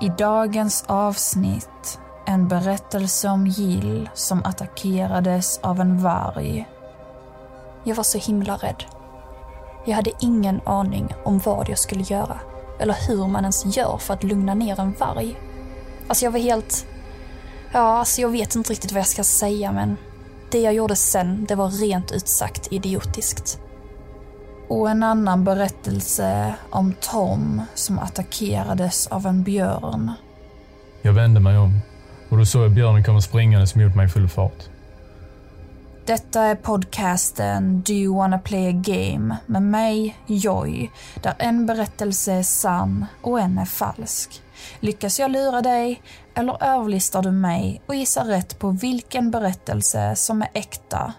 I dagens avsnitt en berättelse om Jill som attackerades av en varg. Jag var så himla rädd. Jag hade ingen aning om vad jag skulle göra. Eller hur man ens gör för att lugna ner en varg. Alltså jag var helt... Ja, alltså jag vet inte riktigt vad jag ska säga men det jag gjorde sen, det var rent ut sagt idiotiskt. Och en annan berättelse om Tom som attackerades av en björn. Jag vände mig om och då såg jag björnen komma springandes mot mig i full fart. Detta är podcasten Do you wanna play a game med mig, Joy, där en berättelse är sann och en är falsk. Lyckas jag lura dig eller överlistar du mig och gissar rätt på vilken berättelse som är äkta?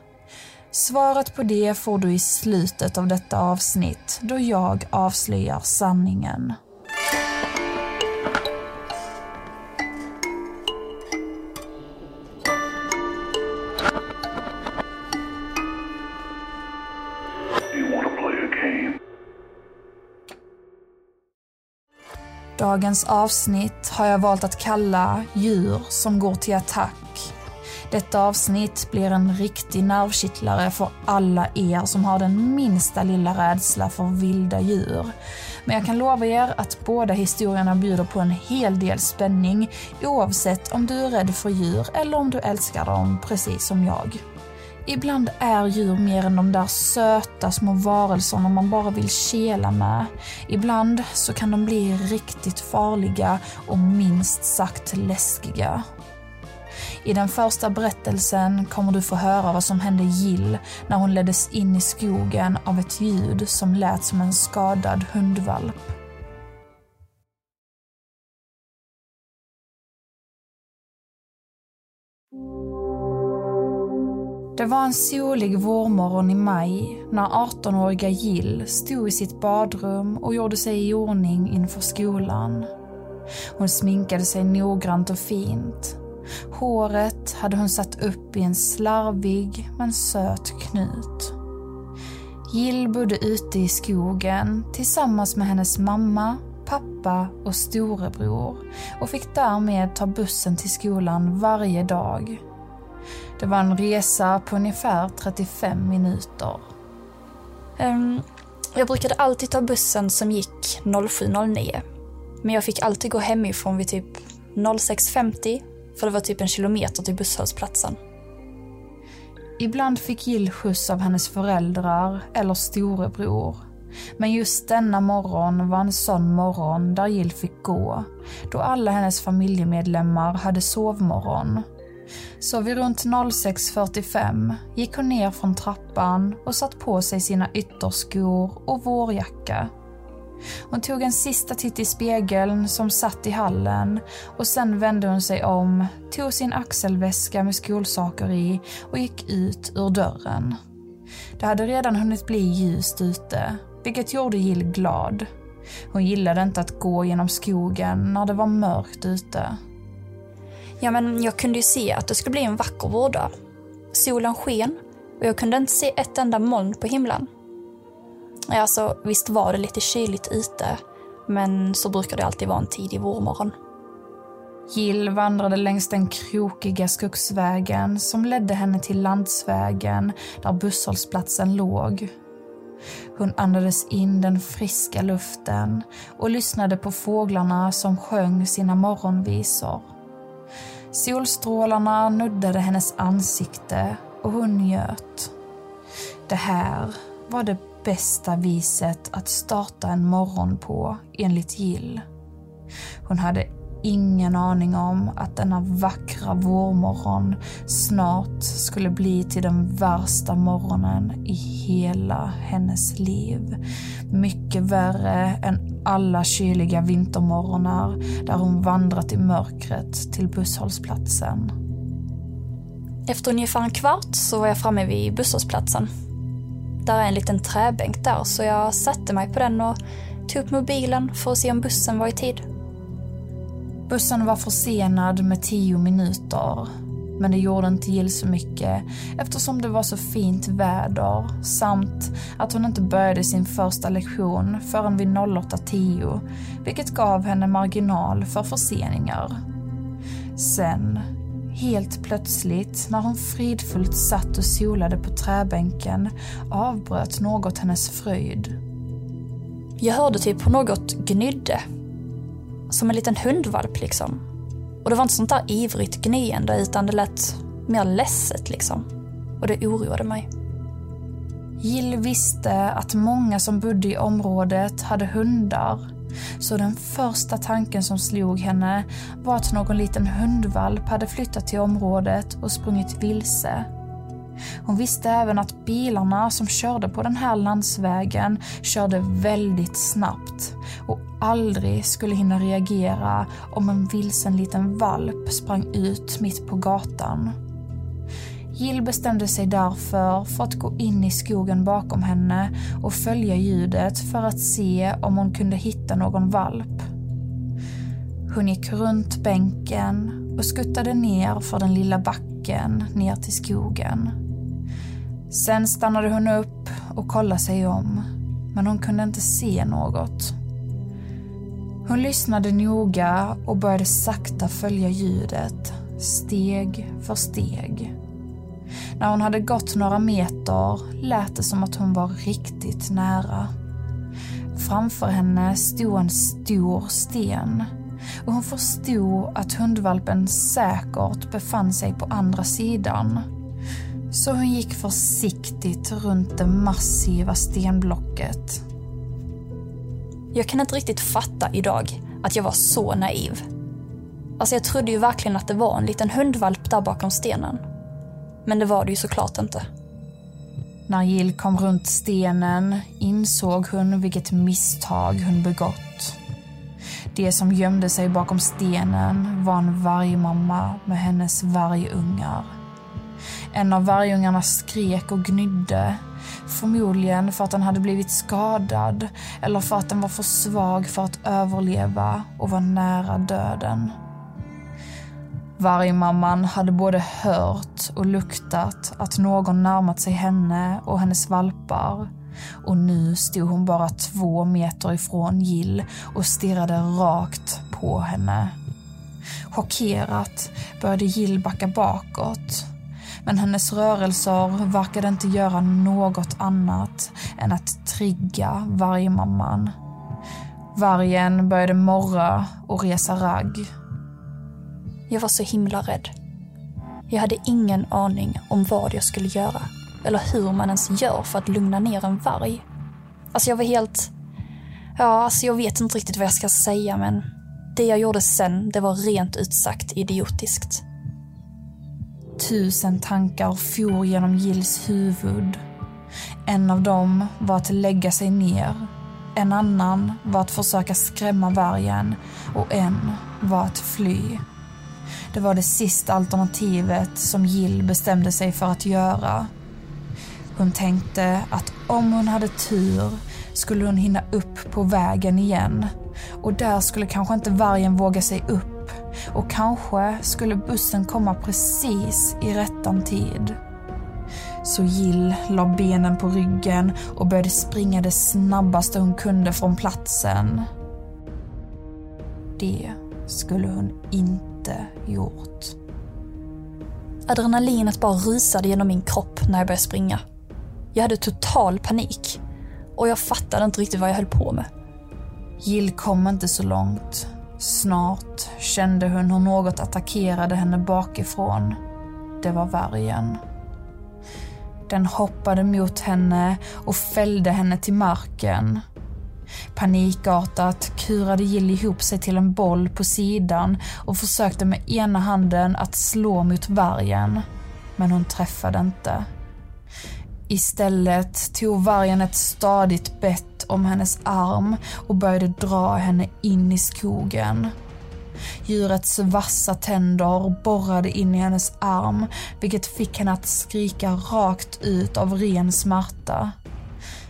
Svaret på det får du i slutet av detta avsnitt då jag avslöjar sanningen. Dagens avsnitt har jag valt att kalla Djur som går till attack. Detta avsnitt blir en riktig nervkittlare för alla er som har den minsta lilla rädsla för vilda djur. Men jag kan lova er att båda historierna bjuder på en hel del spänning oavsett om du är rädd för djur eller om du älskar dem precis som jag. Ibland är djur mer än de där söta små varelserna man bara vill kela med. Ibland så kan de bli riktigt farliga och minst sagt läskiga. I den första berättelsen kommer du få höra vad som hände Jill när hon leddes in i skogen av ett ljud som lät som en skadad hundvalp. Det var en solig vårmorgon i maj när 18-åriga Jill stod i sitt badrum och gjorde sig i ordning inför skolan. Hon sminkade sig noggrant och fint. Håret hade hon satt upp i en slarvig men söt knut. Jill bodde ute i skogen tillsammans med hennes mamma, pappa och storebror och fick därmed ta bussen till skolan varje dag. Det var en resa på ungefär 35 minuter. Um, jag brukade alltid ta bussen som gick 07.09. Men jag fick alltid gå hemifrån vid typ 06.50 för det var typ en kilometer till busshållplatsen. Ibland fick Jill skjuts av hennes föräldrar eller storebror. Men just denna morgon var en sån morgon där Jill fick gå, då alla hennes familjemedlemmar hade sovmorgon så vid runt 06.45 gick hon ner från trappan och satt på sig sina ytterskor och vårjacka. Hon tog en sista titt i spegeln som satt i hallen och sen vände hon sig om, tog sin axelväska med skolsaker i och gick ut ur dörren. Det hade redan hunnit bli ljust ute, vilket gjorde Jill glad. Hon gillade inte att gå genom skogen när det var mörkt ute. Ja, men jag kunde ju se att det skulle bli en vacker vårdag. Solen sken och jag kunde inte se ett enda moln på himlen. Alltså, visst var det lite kyligt ute, men så brukar det alltid vara en tidig vårmorgon. Jill vandrade längs den krokiga skogsvägen som ledde henne till landsvägen där busshållplatsen låg. Hon andades in den friska luften och lyssnade på fåglarna som sjöng sina morgonvisor. Solstrålarna nuddade hennes ansikte och hon njöt. Det här var det bästa viset att starta en morgon på, enligt Jill. Hon hade ingen aning om att denna vackra vårmorgon snart skulle bli till den värsta morgonen i hela hennes liv. Mycket värre än alla kyliga vintermorgnar där hon vandrat i mörkret till busshållplatsen. Efter ungefär en kvart så var jag framme vid busshållplatsen. Där är en liten träbänk där så jag satte mig på den och tog upp mobilen för att se om bussen var i tid. Bussen var försenad med tio minuter. Men det gjorde inte Jill så mycket eftersom det var så fint väder samt att hon inte började sin första lektion förrän vid 08.10 vilket gav henne marginal för förseningar. Sen, helt plötsligt, när hon fridfullt satt och solade på träbänken avbröt något hennes fröjd. Jag hörde typ hur något gnydde. Som en liten hundvalp liksom. Och det var inte sånt där ivrigt gnyende utan det lät mer ledset liksom. Och det oroade mig. Jill visste att många som bodde i området hade hundar. Så den första tanken som slog henne var att någon liten hundvalp hade flyttat till området och sprungit vilse. Hon visste även att bilarna som körde på den här landsvägen körde väldigt snabbt och aldrig skulle hinna reagera om en vilsen liten valp sprang ut mitt på gatan. Jill bestämde sig därför för att gå in i skogen bakom henne och följa ljudet för att se om hon kunde hitta någon valp. Hon gick runt bänken och skuttade ner för den lilla backen ner till skogen. Sen stannade hon upp och kollade sig om, men hon kunde inte se något. Hon lyssnade noga och började sakta följa ljudet, steg för steg. När hon hade gått några meter lät det som att hon var riktigt nära. Framför henne stod en stor sten och hon förstod att hundvalpen säkert befann sig på andra sidan. Så hon gick försiktigt runt det massiva stenblocket. Jag kan inte riktigt fatta idag att jag var så naiv. Alltså jag trodde ju verkligen att det var en liten hundvalp där bakom stenen. Men det var det ju såklart inte. När Jill kom runt stenen insåg hon vilket misstag hon begått. Det som gömde sig bakom stenen var en vargmamma med hennes vargungar. En av vargungarna skrek och gnydde. Förmodligen för att den hade blivit skadad eller för att den var för svag för att överleva och var nära döden. Vargmamman hade både hört och luktat att någon närmat sig henne och hennes valpar. Och nu stod hon bara två meter ifrån Jill och stirrade rakt på henne. Chockerat började Jill backa bakåt. Men hennes rörelser verkade inte göra något annat än att trigga vargmamman. Vargen började morra och resa ragg. Jag var så himla rädd. Jag hade ingen aning om vad jag skulle göra. Eller hur man ens gör för att lugna ner en varg. Alltså jag var helt... Ja, alltså jag vet inte riktigt vad jag ska säga men det jag gjorde sen, det var rent ut sagt idiotiskt. Tusen tankar for genom Gills huvud. En av dem var att lägga sig ner. En annan var att försöka skrämma vargen och en var att fly. Det var det sista alternativet som Jill bestämde sig för att göra. Hon tänkte att om hon hade tur skulle hon hinna upp på vägen igen. Och där skulle kanske inte vargen våga sig upp. Och kanske skulle bussen komma precis i rättan tid. Så Jill la benen på ryggen och började springa det snabbaste hon kunde från platsen. Det skulle hon inte gjort. Adrenalinet bara rusade genom min kropp när jag började springa. Jag hade total panik och jag fattade inte riktigt vad jag höll på med. Jill kom inte så långt. Snart kände hon hur något attackerade henne bakifrån. Det var vargen. Den hoppade mot henne och fällde henne till marken. Panikartat kurade Jill ihop sig till en boll på sidan och försökte med ena handen att slå mot vargen. Men hon träffade inte. Istället tog vargen ett stadigt bett om hennes arm och började dra henne in i skogen. Djurets vassa tänder borrade in i hennes arm vilket fick henne att skrika rakt ut av ren smärta.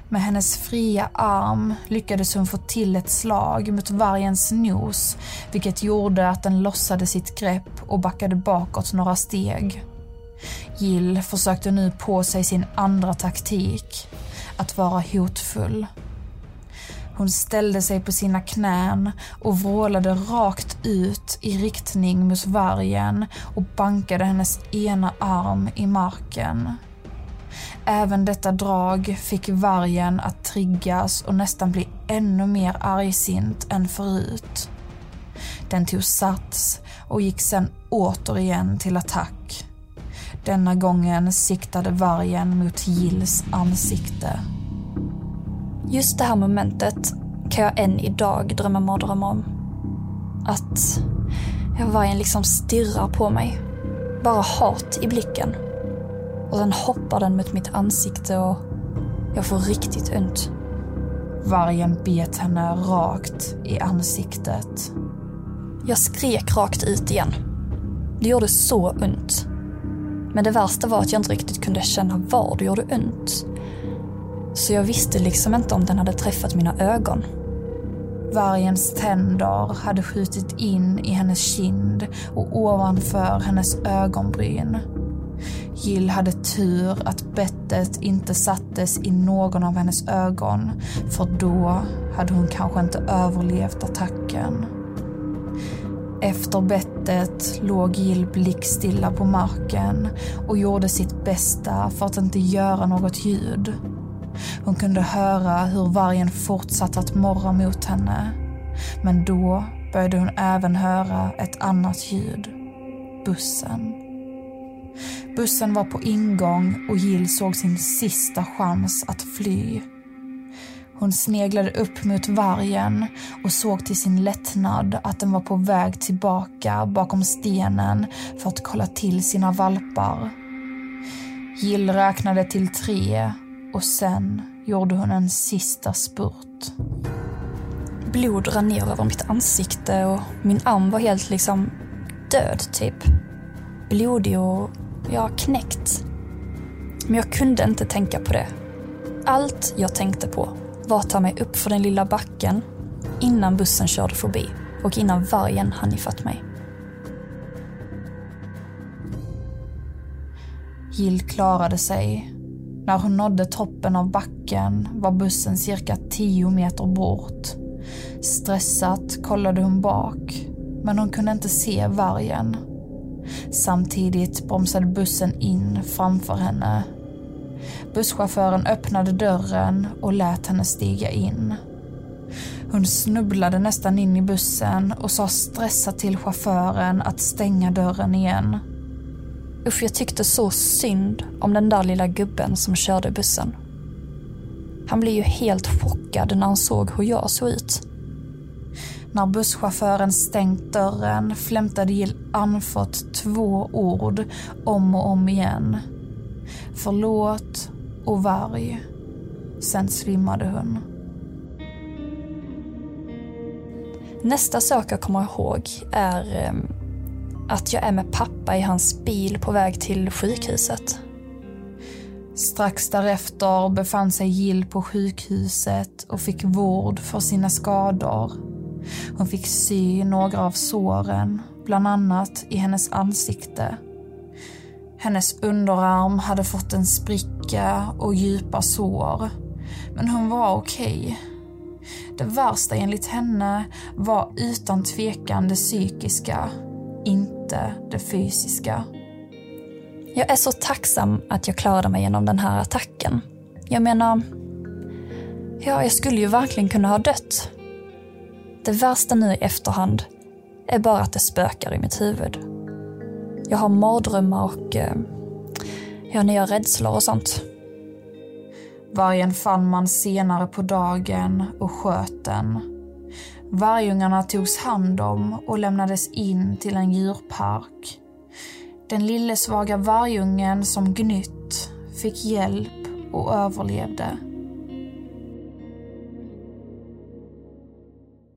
Med hennes fria arm lyckades hon få till ett slag mot vargens nos, vilket gjorde att den lossade sitt grepp och backade bakåt några steg. Jill försökte nu på sig sin andra taktik, att vara hotfull. Hon ställde sig på sina knän och vrålade rakt ut i riktning mot vargen och bankade hennes ena arm i marken. Även detta drag fick vargen att triggas och nästan bli ännu mer argsint än förut. Den tog sats och gick sen återigen till attack. Denna gången siktade vargen mot Gills ansikte. Just det här momentet kan jag än idag drömma mardrömmar om. Att vargen liksom stirrar på mig. Bara hat i blicken. Och sen hoppar den mot mitt ansikte och jag får riktigt ont. Vargen bet henne rakt i ansiktet. Jag skrek rakt ut igen. Det gjorde så ont. Men det värsta var att jag inte riktigt kunde känna var det gjorde ont. Så jag visste liksom inte om den hade träffat mina ögon. Vargens tänder hade skjutit in i hennes kind och ovanför hennes ögonbryn. Jill hade tur att bettet inte sattes i någon av hennes ögon, för då hade hon kanske inte överlevt attacken. Efter bettet låg Jill blickstilla på marken och gjorde sitt bästa för att inte göra något ljud. Hon kunde höra hur vargen fortsatte att morra mot henne. Men då började hon även höra ett annat ljud. Bussen. Bussen var på ingång och Jill såg sin sista chans att fly. Hon sneglade upp mot vargen och såg till sin lättnad att den var på väg tillbaka bakom stenen för att kolla till sina valpar. Jill räknade till tre och sen gjorde hon en sista spurt. Blod rann ner över mitt ansikte och min arm var helt liksom död typ. Blodig och, jag har knäckt. Men jag kunde inte tänka på det. Allt jag tänkte på var att ta mig upp för den lilla backen innan bussen körde förbi och innan vargen hann ifatt mig. Jill klarade sig. När hon nådde toppen av backen var bussen cirka tio meter bort. Stressat kollade hon bak, men hon kunde inte se vargen. Samtidigt bromsade bussen in framför henne. Busschauffören öppnade dörren och lät henne stiga in. Hon snubblade nästan in i bussen och sa stressat till chauffören att stänga dörren igen. Usch, jag tyckte så synd om den där lilla gubben som körde bussen. Han blev ju helt chockad när han såg hur jag såg ut. När busschauffören stängt dörren flämtade Jill anfört två ord om och om igen. Förlåt och varg. Sen svimmade hon. Nästa sak jag kommer ihåg är ehm, att jag är med pappa i hans bil på väg till sjukhuset. Strax därefter befann sig Jill på sjukhuset och fick vård för sina skador. Hon fick sy några av såren, bland annat i hennes ansikte. Hennes underarm hade fått en spricka och djupa sår. Men hon var okej. Okay. Det värsta enligt henne var utan tvekan det psykiska, inte det fysiska. Jag är så tacksam att jag klarade mig genom den här attacken. Jag menar, ja, jag skulle ju verkligen kunna ha dött. Det värsta nu i efterhand är bara att det spökar i mitt huvud. Jag har mardrömmar och eh, jag har nya rädslor och sånt. Vargen fann man senare på dagen och sköt den. Vargungarna togs hand om och lämnades in till en djurpark. Den lille svaga vargungen som gnytt fick hjälp och överlevde.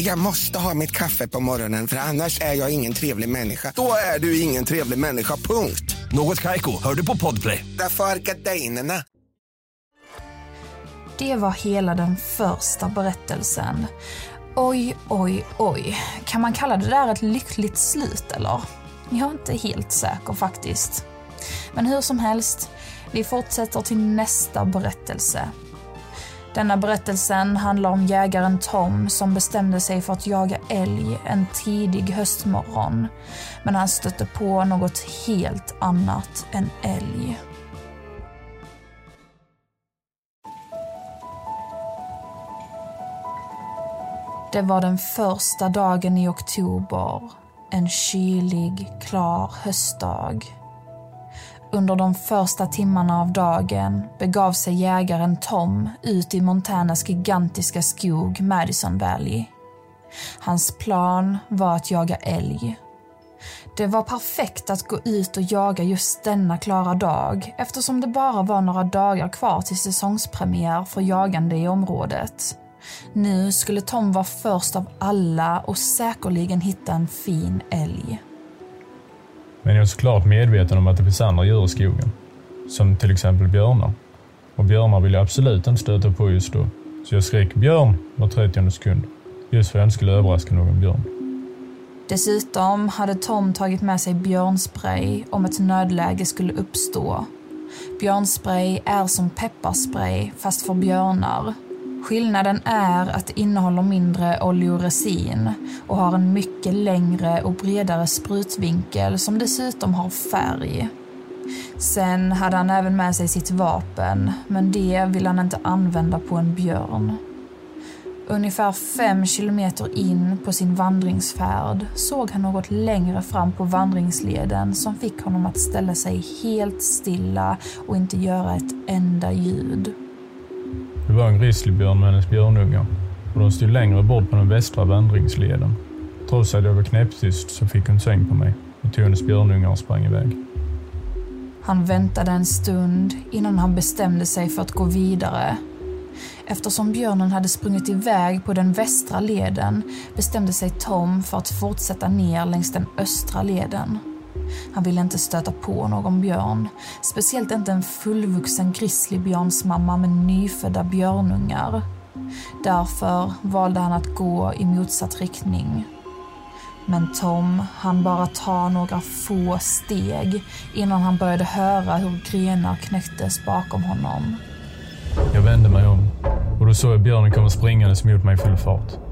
Jag måste ha mitt kaffe på morgonen för annars är jag ingen trevlig människa. Då är du ingen trevlig människa, punkt. Något Kaiko, hör du på Podplay. Därför är gardinerna. Det var hela den första berättelsen. Oj, oj, oj. Kan man kalla det där ett lyckligt slut eller? Jag är inte helt säker faktiskt. Men hur som helst, vi fortsätter till nästa berättelse. Denna berättelsen handlar om jägaren Tom som bestämde sig för att jaga älg en tidig höstmorgon. Men han stötte på något helt annat än älg. Det var den första dagen i oktober. En kylig, klar höstdag. Under de första timmarna av dagen begav sig jägaren Tom ut i Montanas gigantiska skog Madison Valley. Hans plan var att jaga älg. Det var perfekt att gå ut och jaga just denna klara dag eftersom det bara var några dagar kvar till säsongspremiär för jagande i området. Nu skulle Tom vara först av alla och säkerligen hitta en fin älg. Men jag är såklart medveten om att det finns andra djur i skogen. Som till exempel björnar. Och björnar vill jag absolut inte stöta på just då. Så jag skrek björn var 30 sekund. Just för att jag inte skulle överraska någon björn. Dessutom hade Tom tagit med sig björnspray om ett nödläge skulle uppstå. Björnspray är som pepparspray fast för björnar. Skillnaden är att det innehåller mindre oleoresin och har en mycket längre och bredare sprutvinkel som dessutom har färg. Sen hade han även med sig sitt vapen, men det vill han inte använda på en björn. Ungefär fem kilometer in på sin vandringsfärd såg han något längre fram på vandringsleden som fick honom att ställa sig helt stilla och inte göra ett enda ljud. Det var en grizzlybjörn med hennes björnungar och de stod längre bort på den västra vandringsleden. Trots att jag var knäpptyst så fick hon säng på mig och tog hennes björnungar och sprang iväg. Han väntade en stund innan han bestämde sig för att gå vidare. Eftersom björnen hade sprungit iväg på den västra leden bestämde sig Tom för att fortsätta ner längs den östra leden. Han ville inte stöta på någon björn, speciellt inte en fullvuxen grizzlybjörnsmamma med nyfödda björnungar. Därför valde han att gå i motsatt riktning. Men Tom han bara ta några få steg innan han började höra hur grenar knäcktes bakom honom. Jag vände mig om och då såg jag björnen komma springandes mot mig i full fart.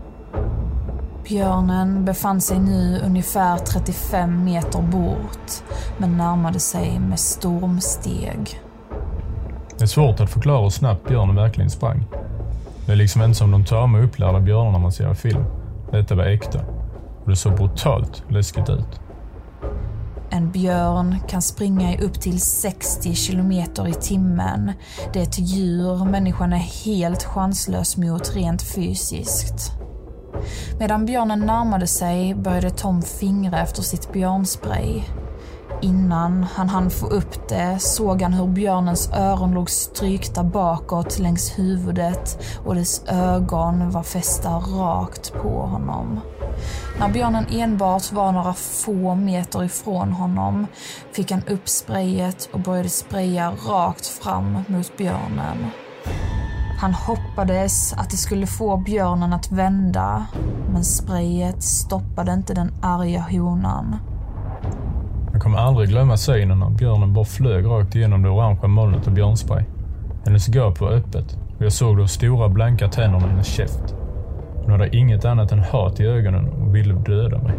Björnen befann sig nu ungefär 35 meter bort, men närmade sig med stormsteg. Det är svårt att förklara hur snabbt björnen verkligen sprang. Det är liksom inte som de tama upplärda björnarna man ser i film. Detta var äkta. Och det såg brutalt läskigt ut. En björn kan springa i upp till 60 kilometer i timmen. Det är ett djur människan är helt chanslös mot rent fysiskt. Medan björnen närmade sig började Tom fingra efter sitt björnspray. Innan han hann få upp det såg han hur björnens öron låg strykta bakåt längs huvudet och dess ögon var fästa rakt på honom. När björnen enbart var några få meter ifrån honom fick han upp sprayet och började spraya rakt fram mot björnen. Han hoppades att det skulle få björnen att vända, men sprayet stoppade inte den arga honan. Jag kommer aldrig glömma synen när björnen bara flög rakt igenom det orangea molnet av björnspray. Hennes gap var öppet och jag såg de stora blanka tänderna i hennes käft. Hon hade inget annat än hat i ögonen och ville döda mig.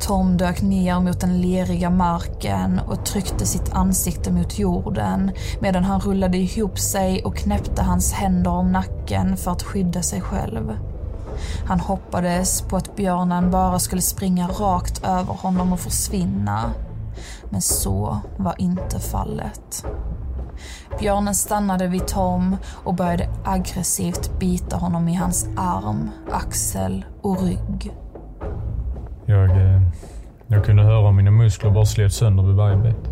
Tom dök ner mot den leriga marken och tryckte sitt ansikte mot jorden medan han rullade ihop sig och knäppte hans händer om nacken för att skydda sig själv. Han hoppades på att björnen bara skulle springa rakt över honom och försvinna. Men så var inte fallet. Björnen stannade vid Tom och började aggressivt bita honom i hans arm, axel och rygg. Jag, eh, jag kunde höra mina muskler bara slet sönder vid varje bett.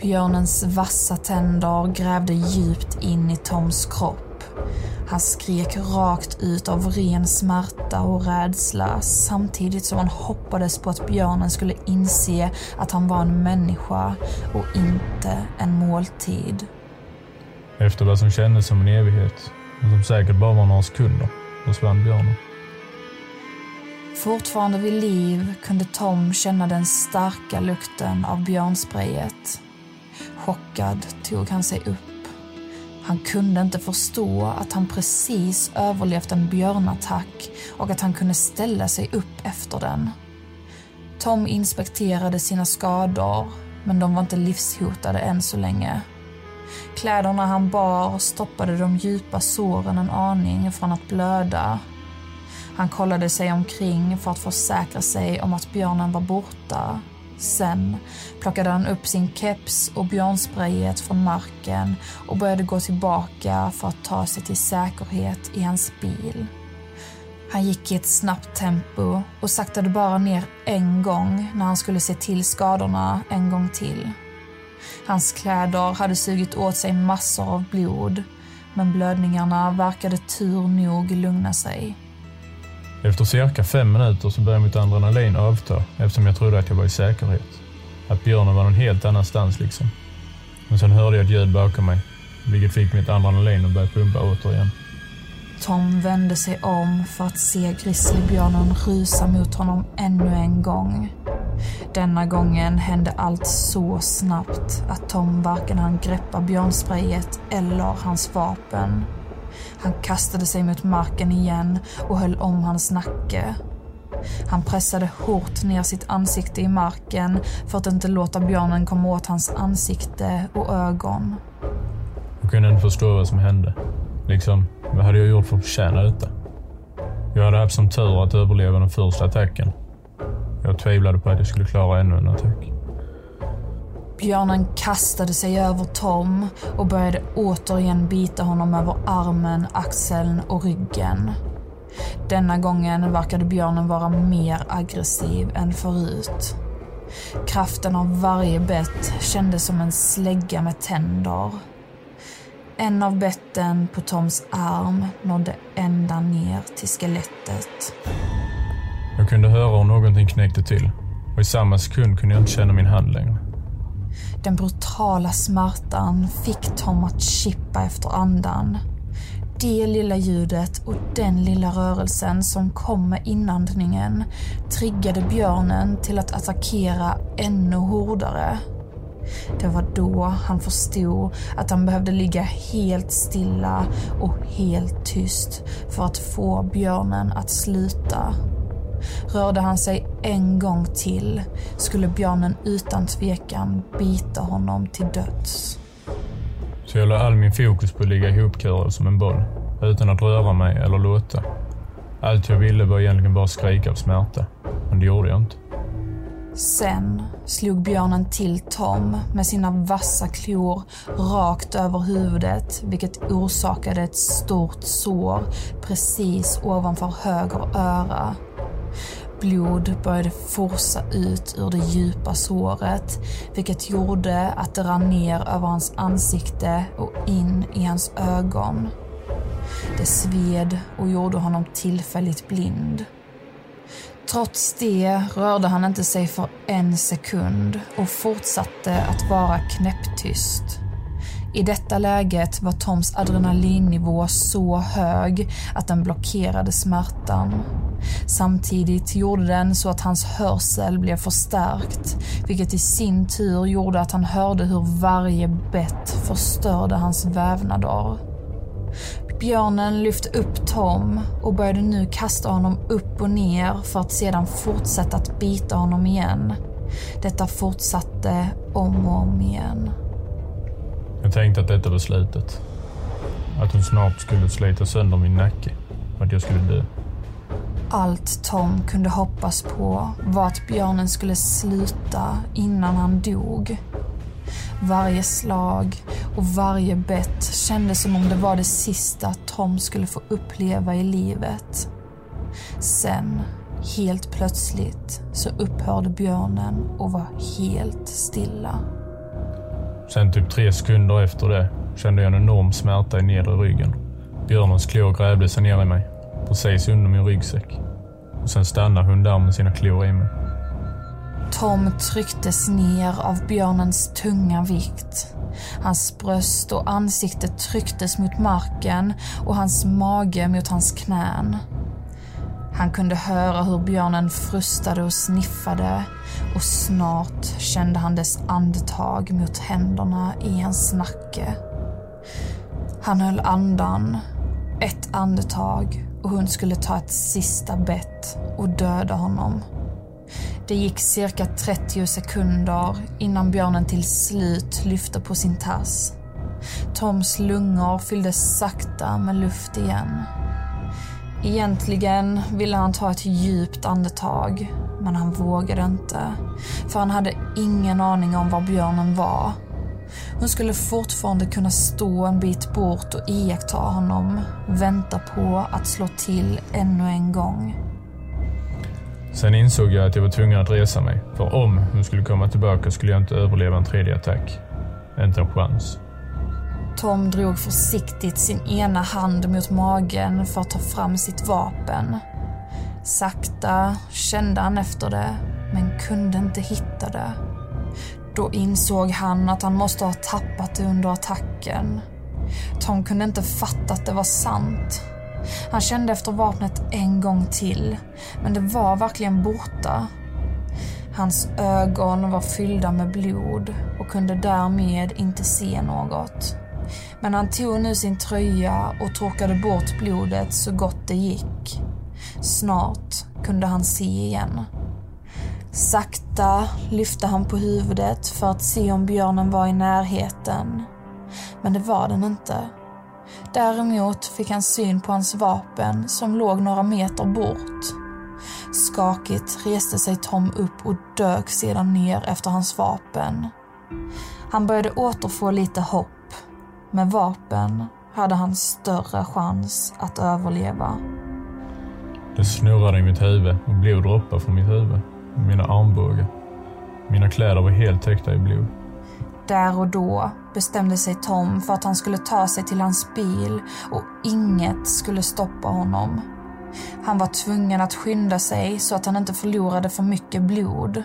Björnens vassa tänder grävde djupt in i Toms kropp. Han skrek rakt ut av ren smärta och rädsla samtidigt som han hoppades på att björnen skulle inse att han var en människa och inte en måltid. Efter vad som kändes som en evighet, men som säkert bara var några sekunder, försvann björnen. Fortfarande vid liv kunde Tom känna den starka lukten av björnsprayet. Chockad tog han sig upp. Han kunde inte förstå att han precis överlevt en björnattack och att han kunde ställa sig upp efter den. Tom inspekterade sina skador, men de var inte livshotade än så länge. Kläderna han bar stoppade de djupa såren en aning från att blöda. Han kollade sig omkring för att försäkra sig om att björnen var borta. Sen plockade han upp sin keps och björnsprayet från marken och började gå tillbaka för att ta sig till säkerhet i hans bil. Han gick i ett snabbt tempo och saktade bara ner en gång när han skulle se till skadorna en gång till. Hans kläder hade sugit åt sig massor av blod, men blödningarna verkade tur nog lugna sig. Efter cirka fem minuter så började mitt adrenalin avta eftersom jag trodde att jag var i säkerhet. Att björnen var någon helt annanstans liksom. Men sen hörde jag ett ljud bakom mig, vilket fick mitt adrenalin att börja pumpa återigen. Tom vände sig om för att se grizzlybjörnen rusa mot honom ännu en gång. Denna gången hände allt så snabbt att Tom varken hann greppa björnsprayet eller hans vapen. Han kastade sig mot marken igen och höll om hans nacke. Han pressade hårt ner sitt ansikte i marken för att inte låta björnen komma åt hans ansikte och ögon. Jag kunde inte förstå vad som hände. Liksom, vad hade jag gjort för att förtjäna detta? Jag hade haft som tur att överleva den första attacken. Jag tvivlade på att jag skulle klara ännu en attack. Björnen kastade sig över Tom och började återigen bita honom över armen, axeln och ryggen. Denna gången verkade björnen vara mer aggressiv än förut. Kraften av varje bett kändes som en slägga med tänder. En av betten på Toms arm nådde ända ner till skelettet. Jag kunde höra hur någonting knäckte till och i samma sekund kunde jag inte känna min hand längre. Den brutala smärtan fick Tom att chippa efter andan. Det lilla ljudet och den lilla rörelsen som kom med inandningen triggade björnen till att attackera ännu hårdare. Det var då han förstod att han behövde ligga helt stilla och helt tyst för att få björnen att sluta. Rörde han sig en gång till skulle björnen utan tvekan bita honom till döds. Så jag la all min fokus på att ligga ihopkurad som en boll, utan att röra mig eller låta. Allt jag ville var egentligen bara skrika av smärta, men det gjorde jag inte. Sen slog björnen till Tom med sina vassa klor rakt över huvudet vilket orsakade ett stort sår precis ovanför höger öra. Blod började forsa ut ur det djupa såret vilket gjorde att det rann ner över hans ansikte och in i hans ögon. Det sved och gjorde honom tillfälligt blind. Trots det rörde han inte sig för en sekund och fortsatte att vara knäpptyst. I detta läget var Toms adrenalinnivå så hög att den blockerade smärtan. Samtidigt gjorde den så att hans hörsel blev förstärkt, vilket i sin tur gjorde att han hörde hur varje bett förstörde hans vävnader. Björnen lyfte upp Tom och började nu kasta honom upp och ner för att sedan fortsätta att bita honom igen. Detta fortsatte om och om igen. Jag tänkte att detta var slutet. Att hon snart skulle slita sönder min nacke och att jag skulle dö. Allt Tom kunde hoppas på var att björnen skulle sluta innan han dog. Varje slag och varje bett kändes som om det var det sista Tom skulle få uppleva i livet. Sen Helt plötsligt så upphörde björnen och var helt stilla. Sen typ tre sekunder efter det kände jag en enorm smärta i nedre ryggen. Björnens klor grävde sig ner i mig, precis under min ryggsäck. Och sen stannar hon där med sina klor i mig. Tom trycktes ner av björnens tunga vikt. Hans bröst och ansikte trycktes mot marken och hans mage mot hans knän. Han kunde höra hur björnen frustade och sniffade och snart kände han dess andetag mot händerna i hans nacke. Han höll andan, ett andetag och hon skulle ta ett sista bett och döda honom. Det gick cirka 30 sekunder innan björnen till slut lyfte på sin tass. Toms lungor fylldes sakta med luft igen. Egentligen ville han ta ett djupt andetag, men han vågade inte. För han hade ingen aning om var björnen var. Hon skulle fortfarande kunna stå en bit bort och iaktta honom, vänta på att slå till ännu en gång. Sen insåg jag att jag var tvungen att resa mig, för om hon skulle komma tillbaka skulle jag inte överleva en tredje attack. Inte en chans. Tom drog försiktigt sin ena hand mot magen för att ta fram sitt vapen. Sakta kände han efter det, men kunde inte hitta det. Då insåg han att han måste ha tappat det under attacken. Tom kunde inte fatta att det var sant. Han kände efter vapnet en gång till, men det var verkligen borta. Hans ögon var fyllda med blod och kunde därmed inte se något. Men han tog nu sin tröja och torkade bort blodet så gott det gick. Snart kunde han se igen. Sakta lyfte han på huvudet för att se om björnen var i närheten. Men det var den inte. Däremot fick han syn på hans vapen som låg några meter bort. Skakigt reste sig Tom upp och dök sedan ner efter hans vapen. Han började återfå lite hopp. Med vapen hade han större chans att överleva. Det snurrade i mitt huvud och blod droppade från mitt huvud mina armbågar. Mina kläder var helt täckta i blod. Där och då bestämde sig Tom för att han skulle ta sig till hans bil och inget skulle stoppa honom. Han var tvungen att skynda sig så att han inte förlorade för mycket blod.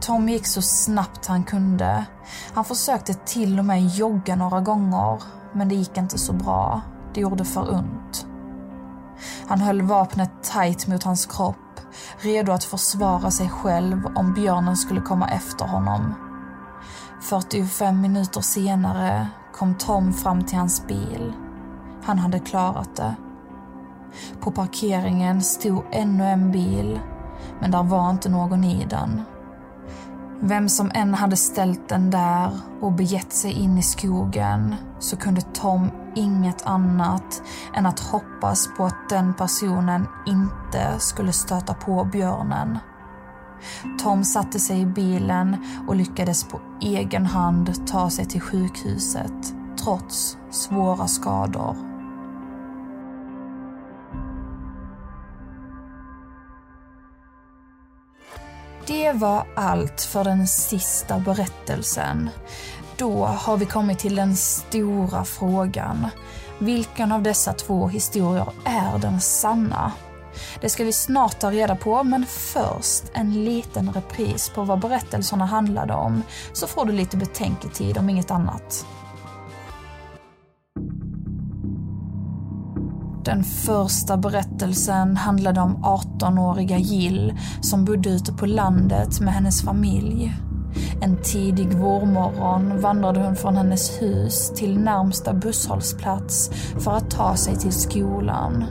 Tom gick så snabbt han kunde. Han försökte till och med jogga några gånger, men det gick inte så bra. Det gjorde för ont. Han höll vapnet tight mot hans kropp, redo att försvara sig själv om björnen skulle komma efter honom. 45 minuter senare kom Tom fram till hans bil. Han hade klarat det. På parkeringen stod ännu en bil, men där var inte någon i den. Vem som än hade ställt den där och begett sig in i skogen så kunde Tom inget annat än att hoppas på att den personen inte skulle stöta på björnen. Tom satte sig i bilen och lyckades på egen hand ta sig till sjukhuset trots svåra skador. Det var allt för den sista berättelsen. Då har vi kommit till den stora frågan. Vilken av dessa två historier är den sanna? Det ska vi snart ta reda på, men först en liten repris på vad berättelserna handlade om, så får du lite betänketid om inget annat. Den första berättelsen handlade om 18-åriga Jill som bodde ute på landet med hennes familj. En tidig vårmorgon vandrade hon från hennes hus till närmsta busshållplats för att ta sig till skolan.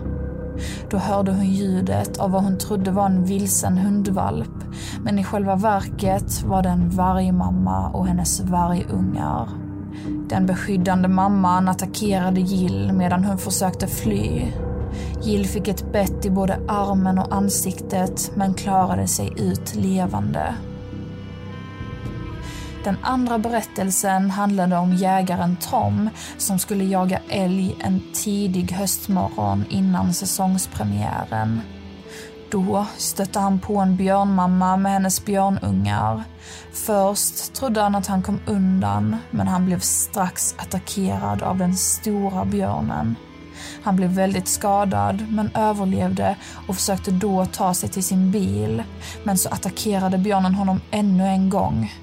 Då hörde hon ljudet av vad hon trodde var en vilsen hundvalp, men i själva verket var det en vargmamma och hennes vargungar. Den beskyddande mamman attackerade Jill medan hon försökte fly. Jill fick ett bett i både armen och ansiktet men klarade sig ut levande. Den andra berättelsen handlade om jägaren Tom som skulle jaga älg en tidig höstmorgon innan säsongspremiären. Då stötte han på en björnmamma med hennes björnungar. Först trodde han att han kom undan, men han blev strax attackerad av den stora björnen. Han blev väldigt skadad, men överlevde och försökte då ta sig till sin bil. Men så attackerade björnen honom ännu en gång.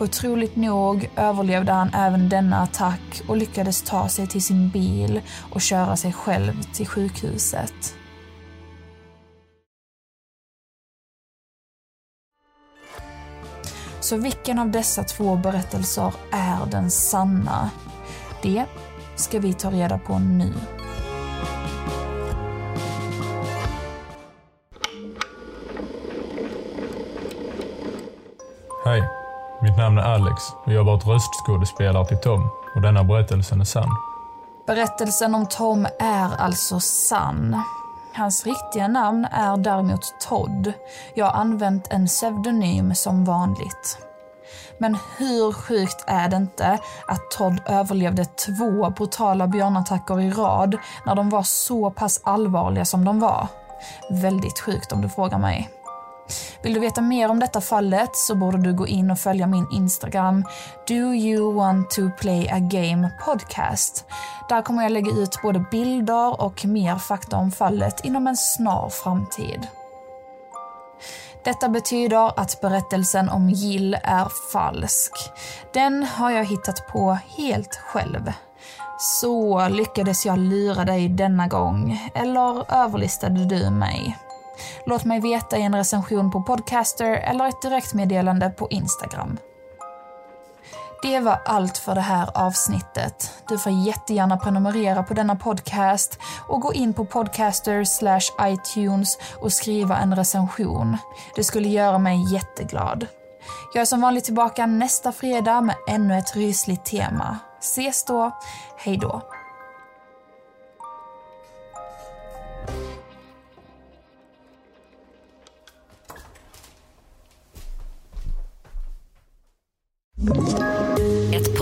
Otroligt nog överlevde han även denna attack och lyckades ta sig till sin bil och köra sig själv till sjukhuset. Så vilken av dessa två berättelser är den sanna? Det ska vi ta reda på nu. Hej, mitt namn är Alex och jag har varit röstskådespelare till Tom och denna berättelsen är sann. Berättelsen om Tom är alltså sann. Hans riktiga namn är däremot Todd. Jag har använt en pseudonym som vanligt. Men hur sjukt är det inte att Todd överlevde två brutala björnattacker i rad när de var så pass allvarliga som de var? Väldigt sjukt om du frågar mig. Vill du veta mer om detta fallet så borde du gå in och följa min Instagram Do you want to play a game podcast. Där kommer jag lägga ut både bilder och mer fakta om fallet inom en snar framtid. Detta betyder att berättelsen om Jill är falsk. Den har jag hittat på helt själv. Så lyckades jag lura dig denna gång, eller överlistade du mig? Låt mig veta i en recension på Podcaster eller ett direktmeddelande på Instagram. Det var allt för det här avsnittet. Du får jättegärna prenumerera på denna podcast och gå in på Podcaster slash iTunes och skriva en recension. Det skulle göra mig jätteglad. Jag är som vanligt tillbaka nästa fredag med ännu ett rysligt tema. Ses då. Hej då.